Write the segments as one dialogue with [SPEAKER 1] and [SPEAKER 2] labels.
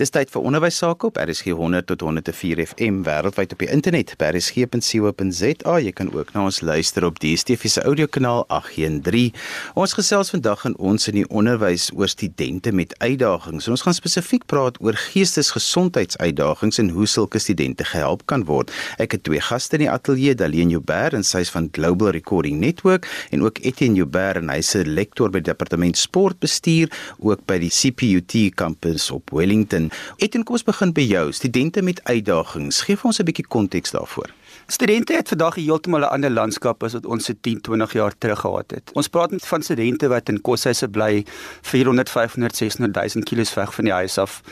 [SPEAKER 1] Dis tyd vir onderwys sake op RSG 100 tot 104 FM wêreldwyd op die internet by rsg.co.za. Jy kan ook na ons luister op die DSTV se audiokanaal 813. Ons gesels vandag in ons in die onderwys oor studente met uitdagings. Ons gaan spesifiek praat oor geestesgesondheidsuitdagings en hoe sulke studente gehelp kan word. Ek het twee gaste in die ateljee, Daleen Joubert en sy's van Global Recording Network en ook Etienne Joubert en hy's 'n lektor by die departement sportbestuur ook by die CPUT kampus op Wellington. Etienne, kom ons begin by jou. Studente met uitdagings. Geef ons 'n bietjie konteks daarvoor.
[SPEAKER 2] Studente het vandag heeltemal 'n ander landskap as wat ons se 10, 20 jaar terug gehad het. Ons praat met van studente wat in koshuise bly 400, 500, 600 000 km weg van die huis af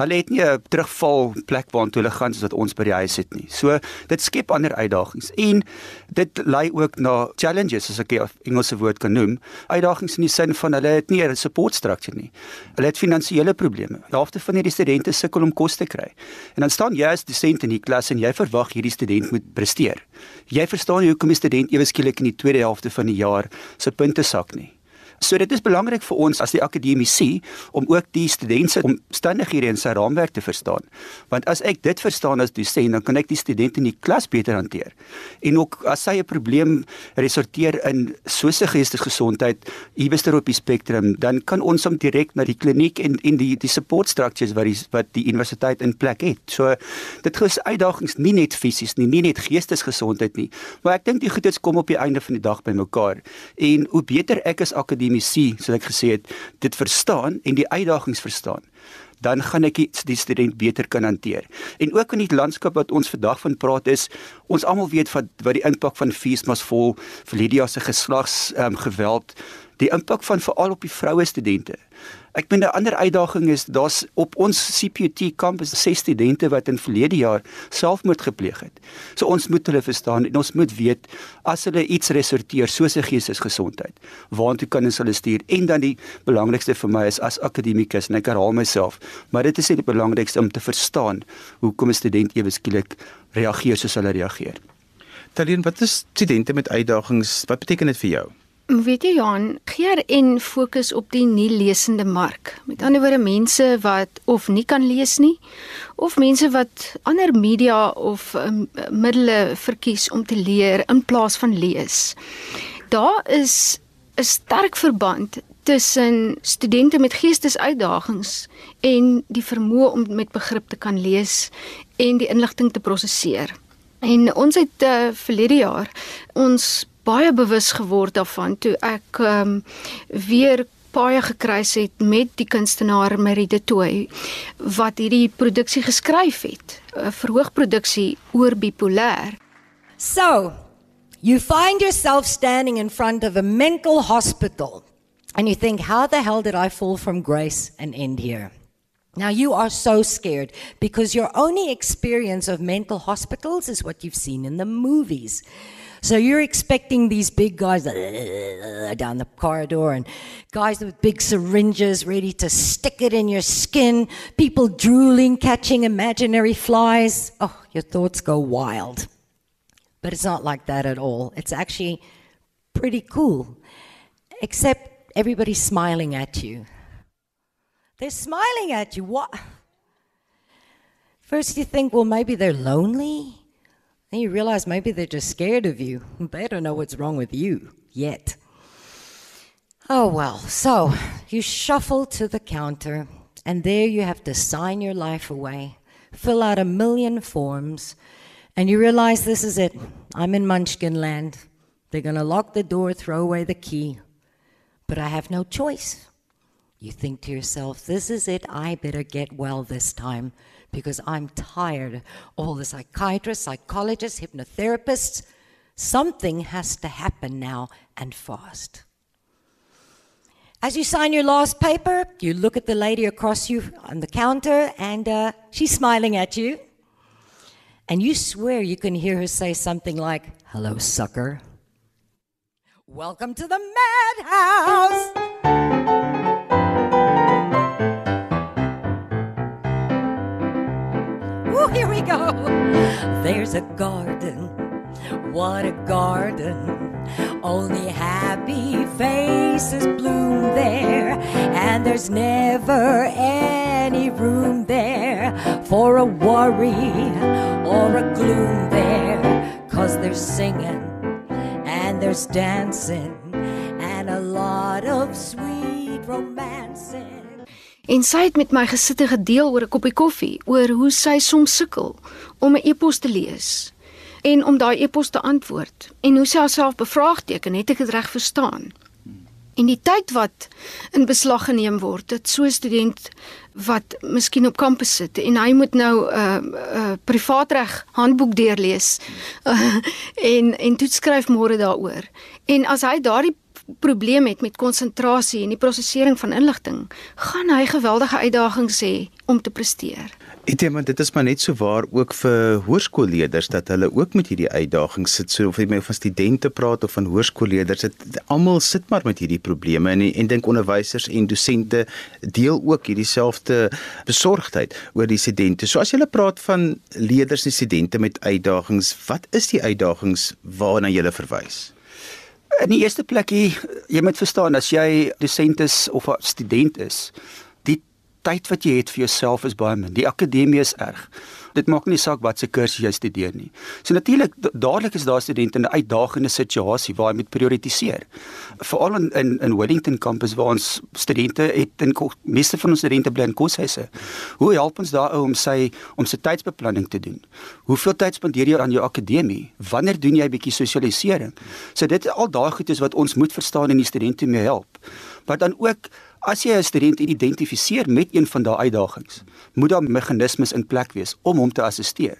[SPEAKER 2] Hulle het nie 'n terugval plek waartoe hulle gaan soos wat ons by die huis het nie. So dit skep ander uitdagings en dit lei ook na challenges as ek 'n Engelse woord kan noem. Uitdagings in die sin van hulle het nie 'n support structure nie. Hulle het finansiële probleme. Die helfte van hierdie studente sukkel om kos te kry. En dan staan jy as dosent in die klas en jy verwag hierdie student moet presteer. Jy verstaan nie hoekom 'n student ewe skielik in die tweede helfte van die jaar sy punte sak nie. So dit is belangrik vir ons as die akademici om ook die studente se omstandighede en sy raamwerk te verstaan. Want as ek dit verstaan as dosent, dan kan ek die studente in die klas beter hanteer. En ook as hy 'n probleem resorteer in sosiale geestesgesondheid iewerster op die spektrum, dan kan ons hom direk na die kliniek en en die die support structures wat die wat die universiteit in plek het. So dit gee uitdagings nie net fisies nie, nie net geestesgesondheid nie, maar ek dink die goedes kom op die einde van die dag bymekaar. En hoe beter ek as akademici akademisie, soos ek gesê het, dit verstaan en die uitdagings verstaan dan gaan ek die student beter kan hanteer. En ook in die landskap wat ons vandag van praat is, ons almal weet wat wat die impak van feesmas vol vir Lydia se geslags ehm um, geweld, die impak van veral op die vroue studente. Ek meen 'n ander uitdaging is daar's op ons CPUT kampus ses studente wat in verlede jaar selfmoord gepleeg het. So ons moet hulle verstaan en ons moet weet as hulle iets resorteer soos 'n geestesgesondheid, waartoe kan ons hulle stuur? En dan die belangrikste vir my is as akademikus en ek herhaal myself, maar dit is net die belangrikste om te verstaan hoekom 'n student ewe skielik reageer soos hulle reageer.
[SPEAKER 1] Talien, wat is studente met uitdagings? Wat beteken dit vir jou?
[SPEAKER 3] Weet jy Johan, GRN fokus op die nie lesende mark. Met ander woorde mense wat of nie kan lees nie of mense wat ander media of um, middele verkies om te leer in plaas van lees. Daar is 'n sterk verband tussen studente met geestesuitdagings en die vermoë om met begrip te kan lees en die inligting te prosesseer. En ons het uh, verlede jaar ons baie bewus geword daarvan toe ek ehm um, weer baie gekruis het met die kunstenaar Marie de Toey wat hierdie produksie geskryf het, 'n verhoogproduksie oor bipolêr.
[SPEAKER 4] So, you find yourself standing in front of a mental hospital and you think how the hell did I fall from grace and end here? Now you are so scared because your only experience of mental hospitals is what you've seen in the movies. So you're expecting these big guys uh, down the corridor and guys with big syringes ready to stick it in your skin, people drooling, catching imaginary flies. Oh, your thoughts go wild. But it's not like that at all. It's actually pretty cool, except everybody's smiling at you. They're smiling at you. What? First, you think, well, maybe they're lonely. Then you realize maybe they're just scared of you. They don't know what's wrong with you yet. Oh, well, so you shuffle to the counter, and there you have to sign your life away, fill out a million forms, and you realize this is it. I'm in Munchkin land. They're going to lock the door, throw away the key. But I have no choice. You think to yourself, this is it. I better get well this time because I'm tired. All the psychiatrists, psychologists, hypnotherapists, something has to happen now and fast. As you sign your last paper, you look at the lady across you on the counter, and uh, she's smiling at you. And you swear you can hear her say something like, Hello, sucker. Welcome to the madhouse. Here we go. There's a garden What a garden. Only happy faces bloom there, and there's never any room there for a worry or a gloom there. Cause there's singing and there's dancing and a lot of sweet romancing.
[SPEAKER 3] En sy het met my gesit en gedeel oor 'n koppie koffie oor hoe sy soms sukkel om 'n e-pos te lees en om daai e-pos te antwoord en hoe sy haarself bevraagteken het ek dit reg verstaan. En die tyd wat in beslag geneem word, dit so 'n student wat miskien op kampus sit en hy moet nou 'n uh, 'n uh, privaatreg handboek deurlees uh, en en toets skryf môre daaroor. En as hy daardie probleem het met konsentrasie en die prosesering van inligting, gaan hy geweldige uitdagings hê om te presteer.
[SPEAKER 1] Ek dink dit is maar net so waar ook vir hoërskoolleerders dat hulle ook met hierdie uitdagings sit. So of jy met van studente praat of van hoërskoolleerders, dit almal sit maar met hierdie probleme en en dink onderwysers en dosente deel ook hierdie selfde besorgdheid oor die studente. So as jy praat van leerders en studente met uitdagings, wat is die uitdagings waarna jy verwys?
[SPEAKER 2] In die eerste plek jy, jy moet verstaan as jy dosent is of 'n student is, tyd wat jy het vir jouself is baie min. Die akademie is erg. Dit maak nie saak wat se kursus jy studeer nie. So natuurlik dadelik is daar studente in 'n uitdagende situasie waar jy moet prioritiseer. Veral in in, in Wellington kampus waar ons studente het in meeste van ons studente bly in koshuise. Hoe help ons daai ou om sy om sy tydsbeplanning te doen? Hoeveel tyd spandeer jy aan jou akademie? Wanneer doen jy 'n bietjie sosialisering? So dit al daai goed is wat ons moet verstaan en die studente mee help. Maar dan ook As jy 'n student identifiseer met een van daai uitdagings, moet daar meganismes in plek wees om hom te assisteer.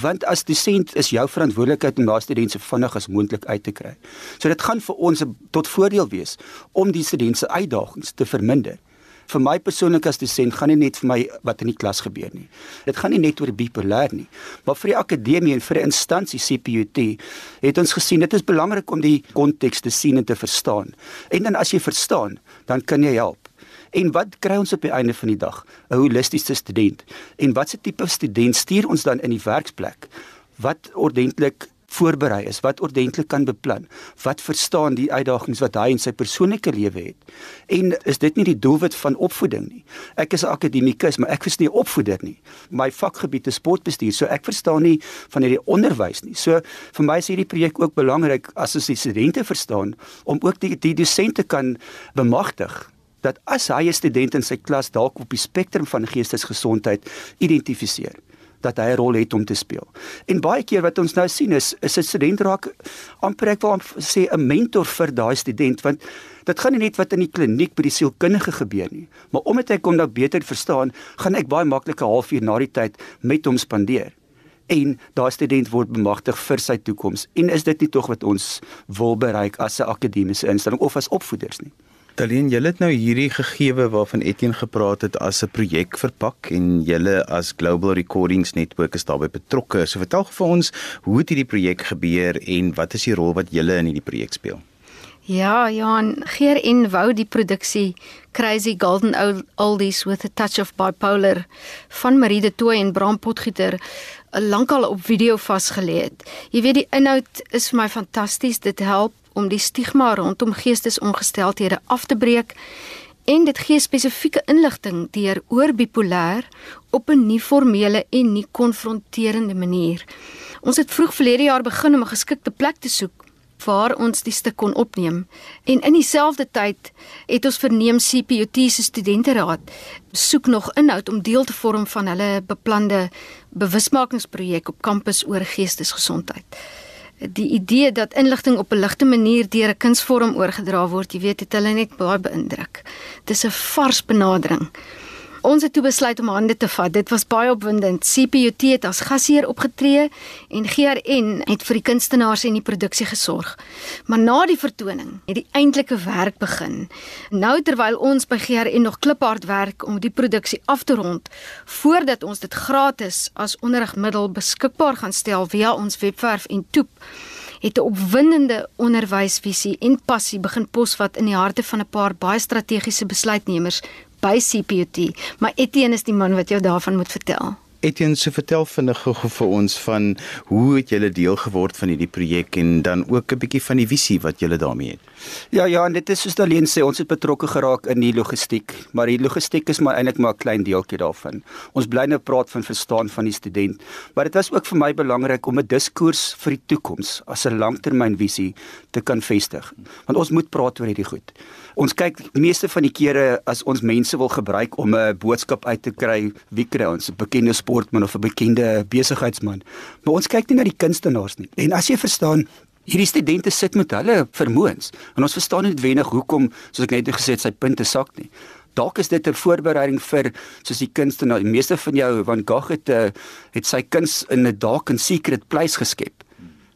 [SPEAKER 2] Want as dosent is jou verantwoordelikheid om daai student so vinnig as moontlik uit te kry. So dit gaan vir ons tot voordeel wees om die student se uitdagings te verminder. Vir my persoonlik as dosent gaan nie net vir my wat in die klas gebeur nie. Dit gaan nie net oor bipolêr nie, maar vir die akademie en vir die instansie CPUT het ons gesien dit is belangrik om die konteks te sien en te verstaan. En dan as jy verstaan, dan kan jy help. En wat kry ons op die einde van die dag? 'n Holistiese student. En watse tipe student stuur ons dan in die werksplek? Wat ordentlik voorberei is, wat ordentlik kan beplan, wat verstaan die uitdagings wat hy in sy persoonlike lewe het. En is dit nie die doelwit van opvoeding nie? Ek is 'n akademikus, maar ek is nie opvoeder nie. My vakgebied is sportbestuur, so ek verstaan nie van hierdie onderwys nie. So vir my is hierdie projek ook belangrik as ons die studente verstaan om ook die die dosente kan bemagtig dat as hy 'n student in sy klas dalk op die spektrum van geestesgesondheid identifiseer dat hy 'n rol het om te speel. En baie keer wat ons nou sien is is 'n student raak amper ek wil sê 'n mentor vir daai student want dit gaan nie net wat in die kliniek by die sielkundige gebeur nie, maar omdat hy kom nou beter verstaan, gaan ek baie maklik 'n halfuur na die tyd met hom spandeer en daai student word bemagtig vir sy toekoms. En is dit nie tog wat ons wil bereik as 'n akademiese instelling of as opvoeders nie?
[SPEAKER 1] Talien, julle het nou hierdie gegewe waarvan Etienne gepraat het as 'n projek verpak en julle as Global Recordings Network is daarbey betrokke. So vertel vir ons, hoe het hierdie projek gebeur en wat is die rol wat julle in hierdie projek speel?
[SPEAKER 3] Ja, Johan, Geer en wou die produksie Crazy Golden Oldies with a Touch of Bipolar van Marie de Tooy en Bram Potgieter lankal op video vasgelê het. Jy weet die inhoud is vir my fantasties. Dit help om die stigma rondom geestesongesteldhede af te breek en dit gee spesifieke inligting deur oor bipolêr op 'n nie formele en nie konfronterende manier. Ons het vroeg verlede jaar begin om 'n geskikte plek te soek waar ons die stuk kon opneem en in dieselfde tyd het ons verneem CPUT se studenteraad soek nog inhoud om deel te vorm van hulle beplande bewusmakingsprojek op kampus oor geestesgesondheid die idee dat inligting op 'n ligte manier deur 'n kunsvorm oorgedra word, jy weet, het hulle net baie beïndruk. Dis 'n vars benadering. Ons het toe besluit om hande te vat. Dit was baie opwindend. CPUT het as gasheer opgetree en GRN het vir die kunstenaars en die produksie gesorg. Maar na die vertoning het die eintlike werk begin. Nou terwyl ons by GRN nog kliphard werk om die produksie af te rond voordat ons dit gratis as onderrigmiddel beskikbaar gaan stel via ons webwerf en toep het 'n opwindende onderwysvisie en passie begin posvat in die harte van 'n paar baie strategiese besluitnemers by CPUT, maar Etienne is die man wat jou daarvan moet vertel.
[SPEAKER 1] Etienne, so vertel vinnig gou vir ons van hoe het julle deel geword van hierdie projek en dan ook 'n bietjie van die visie wat julle daarmee het.
[SPEAKER 2] Ja ja, en dit is soos Daleen sê, ons het betrokke geraak in die logistiek, maar die logistiek is maar eintlik maar 'n klein deeltjie daarvan. Ons bly nou praat van verstaan van die student, maar dit was ook vir my belangrik om 'n diskurs vir die toekoms as 'n langtermynvisie te kan vestig. Want ons moet praat oor hierdie goed. Ons kyk meeste van die kere as ons mense wil gebruik om 'n boodskap uit te kry, wie kry ons 'n bekende sportman of 'n bekende besigheidsman. Maar ons kyk nie na die kunstenaars nie. En as jy verstaan Hierdie studente sit met hulle vermoëns en ons verstaan nie noodwendig hoekom soos ek net gesê het sy punte sak nie. Dalk is dit 'n voorbereiding vir soos die kunstenaar. Die meeste van jou van Gogh het uh, het sy kuns in 'n dark and secret place geskep.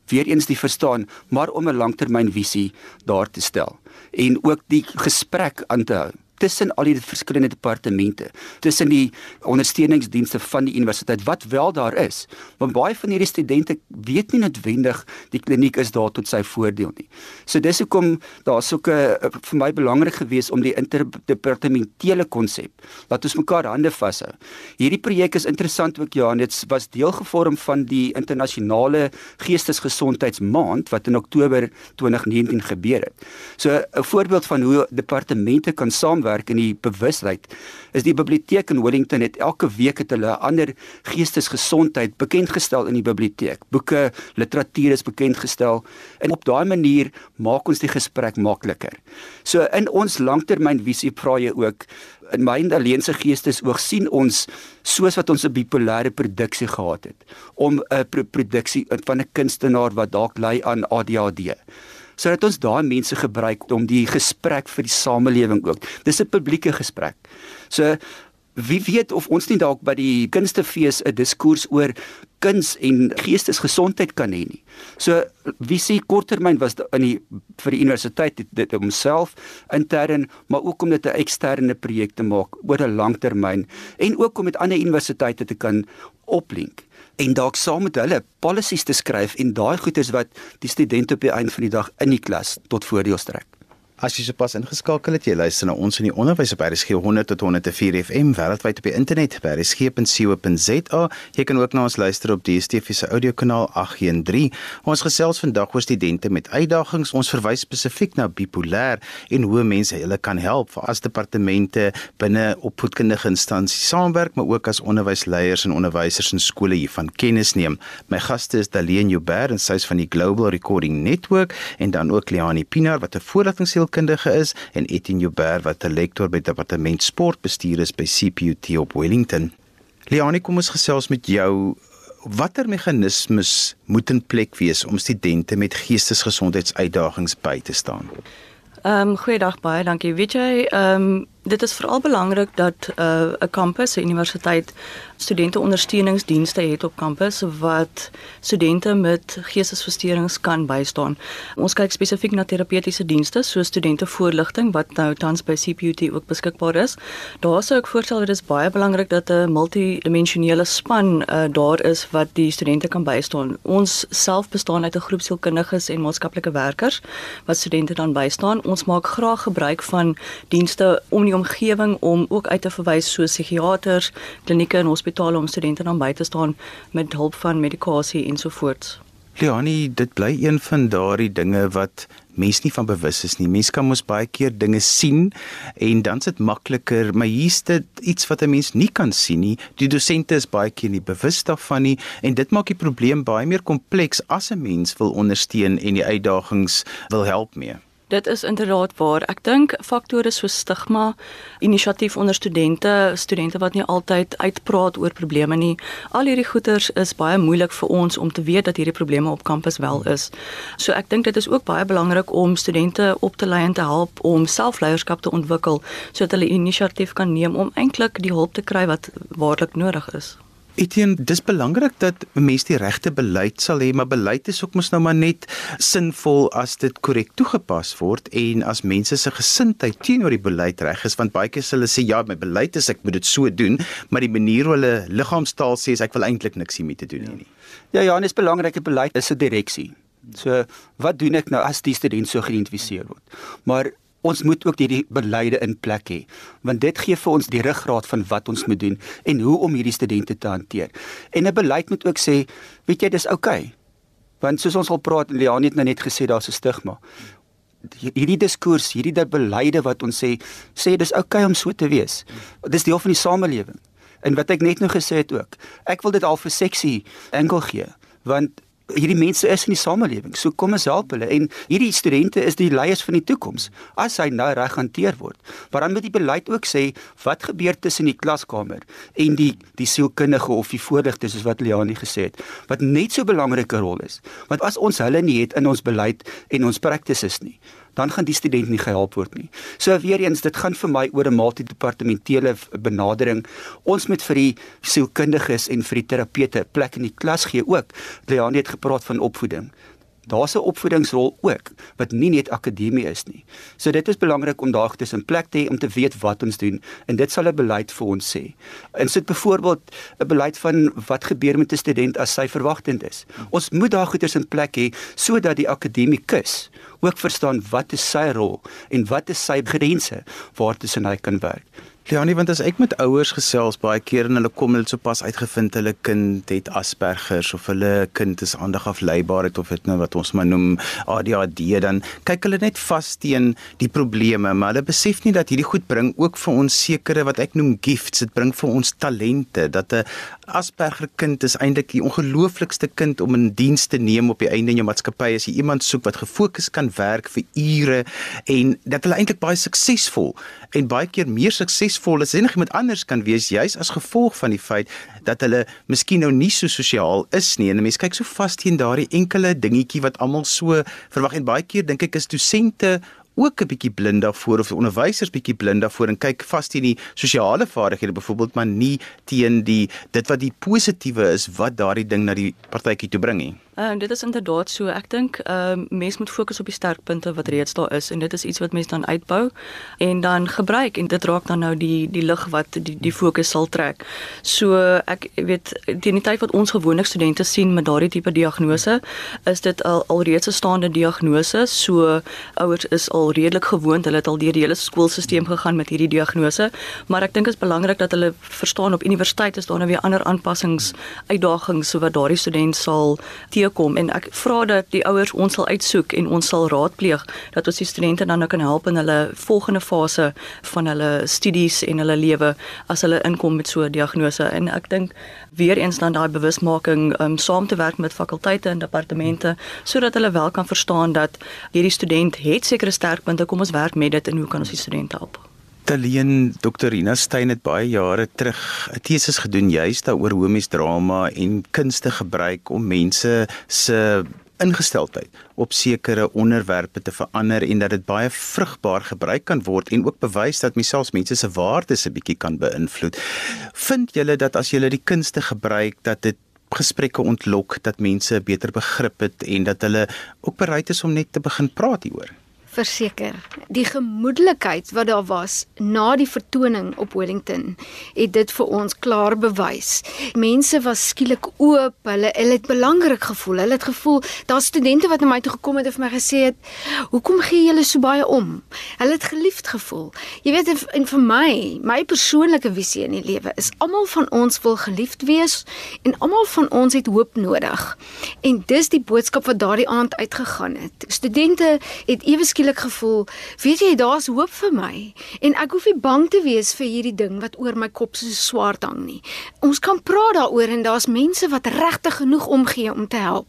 [SPEAKER 2] Weereens die verstaan, maar om 'n langtermynvisie daar te stel en ook die gesprek aan te hou tussen al die verskillende departemente, tussen die ondersteuningsdienste van die universiteit wat wel daar is. Want baie van hierdie studente weet nie noodwendig die kliniek is daar tot sy voordeel nie. So dis hoekom daar soeke eh, vir my belangrik gewees om die interdepartementele konsep laat ons mekaar hande vashou. Hierdie projek is interessant ook ja, en dit was deel gevorm van die internasionale geestesgesondheidsmaand wat in Oktober 2019 gebeur het. So 'n voorbeeld van hoe departemente kan saam saamwerk in die bewustheid is die biblioteek in Wellington het elke week het hulle 'n ander geestesgesondheid bekendgestel in die biblioteek. Boeke, literatuur is bekendgestel en op daai manier maak ons die gesprek makliker. So in ons langtermynvisie vra jy ook in my en alleense geestes oog sien ons soos wat ons 'n bipolêre produksie gehad het om 'n produksie van 'n kunstenaar wat dalk ly aan ADHD sodat ons daai mense gebruik om die gesprek vir die samelewing ook. Dis 'n publieke gesprek. So wie weet of ons nie dalk by die kunstefees 'n diskurs oor kuns en geestesgesondheid kan hê nie. So wie sê korttermyn was in die vir die universiteit dit, homself intern, maar ook om dit 'n eksterne projek te maak oor 'n langtermyn en ook om met ander universiteite te kan oplink en dalk saam met hulle policies te skryf en daai goeders wat die studente op die einde van die dag in die klas tot voordeel strek.
[SPEAKER 1] As jy sopas ingeskakel het, jy luister na ons in die onderwys op RSG 100 tot 104 FM wêreldwyd op die internet by rsg.co.za. Jy kan ook na ons luister op die DSTV se audiokanaal 813. Ons gesels vandag oor studente met uitdagings. Ons verwys spesifiek na bipolêr en hoe mense hulle kan help vir as departemente binne opvoedkundige instansies saamwerk, maar ook as onderwysleiers en onderwysers in skole hiervan kennis neem. My gaste is Daleen Joubert en sy is van die Global Recording Network en dan ook Leani Pinaar wat 'n voorligting sielkundige is en Etienne Joubert wat 'n lektor by departement sportbestuur is by CPUT op Wellington. Leonie, kom ons gesels met jou. Watter meganismes moet in plek wees om studente met geestesgesondheidsuitdagings by te staan?
[SPEAKER 5] Ehm um, goeiedag baie dankie. Weet jy, ehm um, dit is veral belangrik dat 'n uh, kampus, 'n universiteit studente ondersteuningsdienste het op kampus wat studente met geestesversteurings kan bystaan. Ons kyk spesifiek na terapeutiese dienste soos studente voorligting wat nou tans by CPUT ook beskikbaar is. Daar sou ek voorstel dit is baie belangrik dat 'n multidimensionele span uh, daar is wat die studente kan bystaan. Ons self bestaan uit 'n groep sielkundiges en maatskaplike werkers wat studente dan bystaan. Ons maak graag gebruik van dienste om die omgewing om ook uit te verwys so psigiaters, klinieke en hospitale om studente dan by te staan met hulp van medikasie ensovoorts.
[SPEAKER 1] Leonie, dit bly een van daardie dinge wat mense nie van bewus is nie. Mense kan mos baie keer dinge sien en dan is dit makliker, maar hier's dit iets wat 'n mens nie kan sien nie. Die dosente is baie keer nie bewus daarvan nie en dit maak die probleem baie meer kompleks as 'n mens wil ondersteun en die uitdagings wil help mee.
[SPEAKER 5] Dit is inderdaad waar. Ek dink faktore so stigma, inisiatief onder studente, studente wat nie altyd uitpraat oor probleme nie. Al hierdie goeters is baie moeilik vir ons om te weet dat hierdie probleme op kampus wel is. So ek dink dit is ook baie belangrik om studente op te lei en te help om selfleierskap te ontwikkel sodat hulle inisiatief kan neem om eintlik die hulp te kry wat waarlik nodig is.
[SPEAKER 1] Etienne, dis belangrik dat mense die regte beleid sal hê, maar beleid is ook mos nou maar net sinvol as dit korrek toegepas word en as mense se gesindheid teenoor die beleid reg is, want baie keer hulle sê ja, my beleid is ek moet dit so doen, maar die manier hoe hulle liggaamstaal sê is ek wil eintlik niks hiermee te doen hê nie.
[SPEAKER 2] Ja, ja, en dis belangrike beleid is 'n direksie. So, wat doen ek nou as die student so geïdentifiseer word? Maar ons moet ook hierdie beleide in plek hê want dit gee vir ons die ruggraat van wat ons moet doen en hoe om hierdie studente te hanteer. En 'n beleid moet ook sê, weet jy, dis oukei. Okay. Want soos ons al praat, Leon het nou net gesê daar's 'n stigma. Hierdie diskurs, hierdie beleide wat ons sê, sê dis oukei okay om so te wees. Dis deel van die samelewing. En wat ek net nou gesê het ook, ek wil dit al vir seksie enkel gee, want hierdie mense is in die samelewing. So kom ons help hulle en hierdie studente is die leiers van die toekoms as hy nou reg hanteer word. Maar dan moet die beleid ook sê wat gebeur tussen die klaskamer en die die sielkundige of die voorligter soos wat Leani gesê het, wat net so belangrike rol is. Want as ons hulle nie het in ons beleid en ons practices nie, dan gaan die student nie gehelp word nie. So weer eens, dit gaan vir my oor 'n multidepartementele benadering. Ons moet vir die sielkundiges en vir die terapeute plek in die klas gee ook. Leandie het gepraat van opvoeding daar's 'n opvoedingsrol ook wat nie net akademie is nie. So dit is belangrik om daar tussen plek te hê om te weet wat ons doen en dit sal 'n beleid vir ons sê. En sit byvoorbeeld 'n beleid van wat gebeur met 'n student as sy verwagtend is. Ons moet daar goeders in plek hê sodat die akademikus ook verstaan wat is sy rol en wat is sy grense waartussen hy kan werk.
[SPEAKER 1] Leonie, want as ek met ouers gesels baie keer en hulle kom hulle sopas uitgevind hulle kind het Asperger of hulle kind is aandagafleibaarheid of dit nou wat ons maar noem ADHD dan kyk hulle net vas teen die probleme, maar hulle besef nie dat hierdie goed bring ook vir ons sekere wat ek noem gifts, dit bring vir ons talente dat 'n Asperger kind is eintlik die ongelooflikste kind om in diens te neem op die einde in jou maatskappy as jy iemand soek wat gefokus kan werk vir ure en dat hulle eintlik baie suksesvol en baie keer meer suksesvol as enigiemand anders kan wees juis as gevolg van die feit dat hulle miskien nou nie so sosiaal is nie. En mense kyk so vas teen daardie enkele dingetjie wat almal so verwag. En baie keer dink ek is dosente ook 'n bietjie blind daarvoor of onderwysers bietjie blind daarvoor en kyk vas teen die sosiale vaardighede byvoorbeeld maar nie teen die dit wat die positiewe is wat daardie ding na die partytjie toe bring nie.
[SPEAKER 5] Ehm uh, dit is inderdaad so. Ek dink ehm uh, mense moet fokus op die sterkpunte wat reeds daar is en dit is iets wat mense dan uitbou en dan gebruik en dit raak dan nou die die lig wat die die fokus sal trek. So ek weet teen die tyd wat ons gewoonlik studente sien met daardie tipe diagnose, is dit al alreeds 'n staande diagnose. So ouers is al redelik gewoond. Hulle het al deur die hele skoolstelsel gegaan met hierdie diagnose, maar ek dink dit is belangrik dat hulle verstaan op universiteit is daar nou weer ander aanpassings, uitdagings so wat daardie student sal te kom en ek vra dat die ouers ons sal uitsoek en ons sal raadpleeg dat ons die studente dan nou kan help in hulle volgende fase van hulle studies en hulle lewe as hulle inkom met so 'n diagnose. En ek dink weer eens dan daai bewusmaking um, saam te werk met fakulteite en departemente sodat hulle wel kan verstaan dat hierdie student het sekere sterkpunte kom ons werk met dit en hoe kan ons die studente help
[SPEAKER 1] Taleen Dr. Rina Stein het baie jare terug 'n teses gedoen juist daaroor hoe mens drama en kunste gebruik om mense se ingesteldheid op sekere onderwerpe te verander en dat dit baie vrugbaar gebruik kan word en ook bewys dat mens selfs mense se waardes 'n bietjie kan beïnvloed. Vind julle dat as julle die kunste gebruik dat dit gesprekke ontlok dat mense beter begrip het en dat hulle ook bereid is om net te begin praat hieroor?
[SPEAKER 3] Verseker. Die gemoedelikheid wat daar was na die vertoning op Wellington het dit vir ons klaar bewys. Mense was skielik oop, hulle hulle het belangrik gevoel. Hulle het gevoel daar studente wat na my toe gekom het en vir my gesê het, "Hoekom gee julle so baie om?" Hulle het geliefd gevoel. Jy weet en, en vir my, my persoonlike visie in die lewe is almal van ons wil geliefd wees en almal van ons het hoop nodig. En dis die boodskap wat daardie aand uitgegaan het. Studente het ewe skielik gevoel, weet jy, daar's hoop vir my en ek hoef nie bang te wees vir hierdie ding wat oor my kop so swaar hang nie. Ons kan praat daaroor en daar's mense wat regtig genoeg omgee om te help.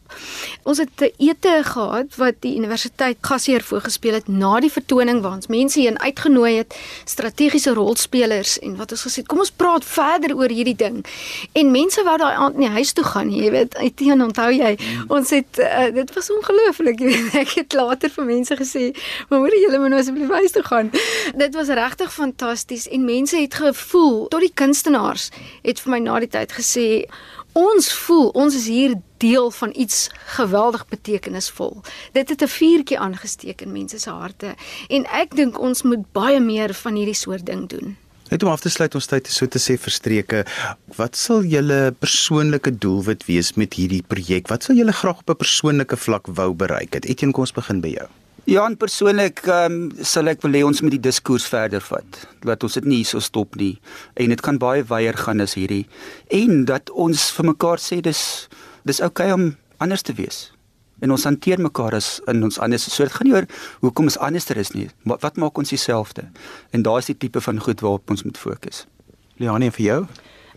[SPEAKER 3] Ons het 'n ete gehad wat die universiteit gasheer voorgespeel het na die vertoning waar ons mense heen uitgenooi het, strategiese rolspelers en wat ons gesê het, kom ons praat verder oor hierdie ding. En mense wou daai aand nie huis toe gaan nie, jy weet, teen onthou jy, ons het uh, dit was ongelooflik, jy weet, ek het later vir mense gesê, maar hoor julle moet nou asseblief huis toe gaan. Dit was regtig fantasties en mense het gevoel tot die kunstenaars het vir my na die tyd gesê ons voel ons is hier deel van iets geweldig betekenisvol. Dit het 'n vuurtjie aangesteek in mense se harte en ek dink ons moet baie meer van hierdie soort ding doen.
[SPEAKER 1] Net om af te sluit ons tyd so te sê verstreke, wat sal julle persoonlike doelwit wees met hierdie projek? Wat sal julle graag op 'n persoonlike vlak wou bereik? Het Etienne kom ons begin by jou.
[SPEAKER 2] Ja, en persoonlik um, sal ek wil hê ons moet die diskurs verder vat. Dat ons dit nie hier so stop nie en dit kan baie wyer gaan as hierdie en dat ons vir mekaar sê dis dis oukei okay om anders te wees. En ons hanteer mekaar as in ons anders. So dit gaan nie oor hoekom ons anderster is nie. Wat, wat maak ons dieselfde? En daar is die tipe van goed waarop ons moet fokus.
[SPEAKER 1] Leonie vir jou?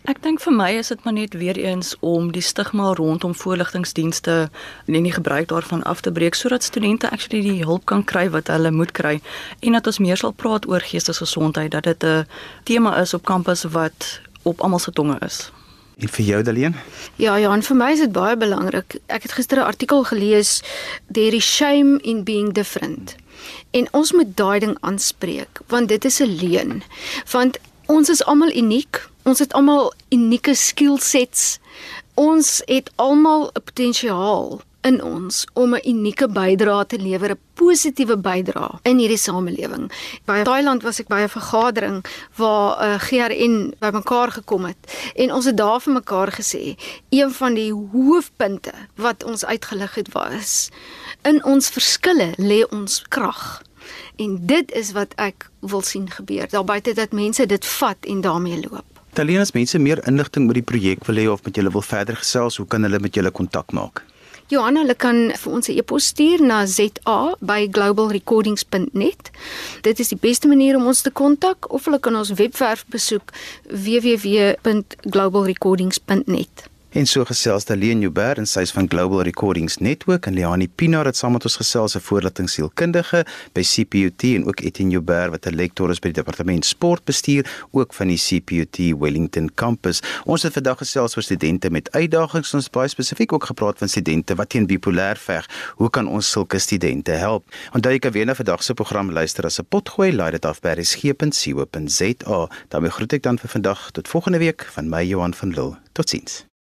[SPEAKER 5] Ek dink vir my is dit maar net weer eens om die stigma rondom voorligtingdienste en die gebruik daarvan af te breek sodat studente actually die hulp kan kry wat hulle moet kry en dat ons meer sal praat oor geestesgesondheid dat dit 'n tema is op kampus wat op almal se tonge is.
[SPEAKER 1] En vir jou Daleen?
[SPEAKER 3] Ja, ja, en vir my is dit baie belangrik. Ek het gister 'n artikel gelees there is shame in being different. En ons moet daai ding aanspreek want dit is 'n leuen. Want ons is almal uniek Ons het almal unieke skillsets. Ons het almal 'n potensiaal in ons om 'n unieke bydrae te lewer, 'n positiewe bydrae in hierdie samelewing. By Thailand was ek by 'n vergadering waar 'n uh, GRN bymekaar gekom het en ons het daar vir mekaar gesê, een van die hoofpunte wat ons uitgelig het was in ons verskille lê ons krag. En dit is wat ek wil sien gebeur. Daar buite dat mense dit vat en daarmee loop.
[SPEAKER 1] Talien as mense meer inligting oor die projek wil hê of met julle wil verder gesels, hoe kan hulle met julle kontak maak?
[SPEAKER 3] Johanna, hulle kan vir ons 'n e-pos stuur na za@globalrecordings.net. Dit is die beste manier om ons te kontak of hulle kan ons webwerf besoek www.globalrecordings.net.
[SPEAKER 1] En so gesels Daleen Joubert en sy's van Global Recordings Network en Leani Pinaar het saam met ons gesels 'n voorlatingsielkundige by CPUT en ook Etienne Joubert wat 'n lektor is by die departement sportbestuur ook van die CPUT Wellington kampus. Ons het vandag gesels oor studente met uitdagings. Ons baie spesifiek ook gepraat van studente wat teen bipolêr veg. Hoe kan ons sulke studente help? Onthou kan weer na vandag se program luister as 'n potgooi. Laai dit af by resgep.co.za. daarmee groet ek dan vir vandag tot volgende week van my Johan van Lille. Totsiens.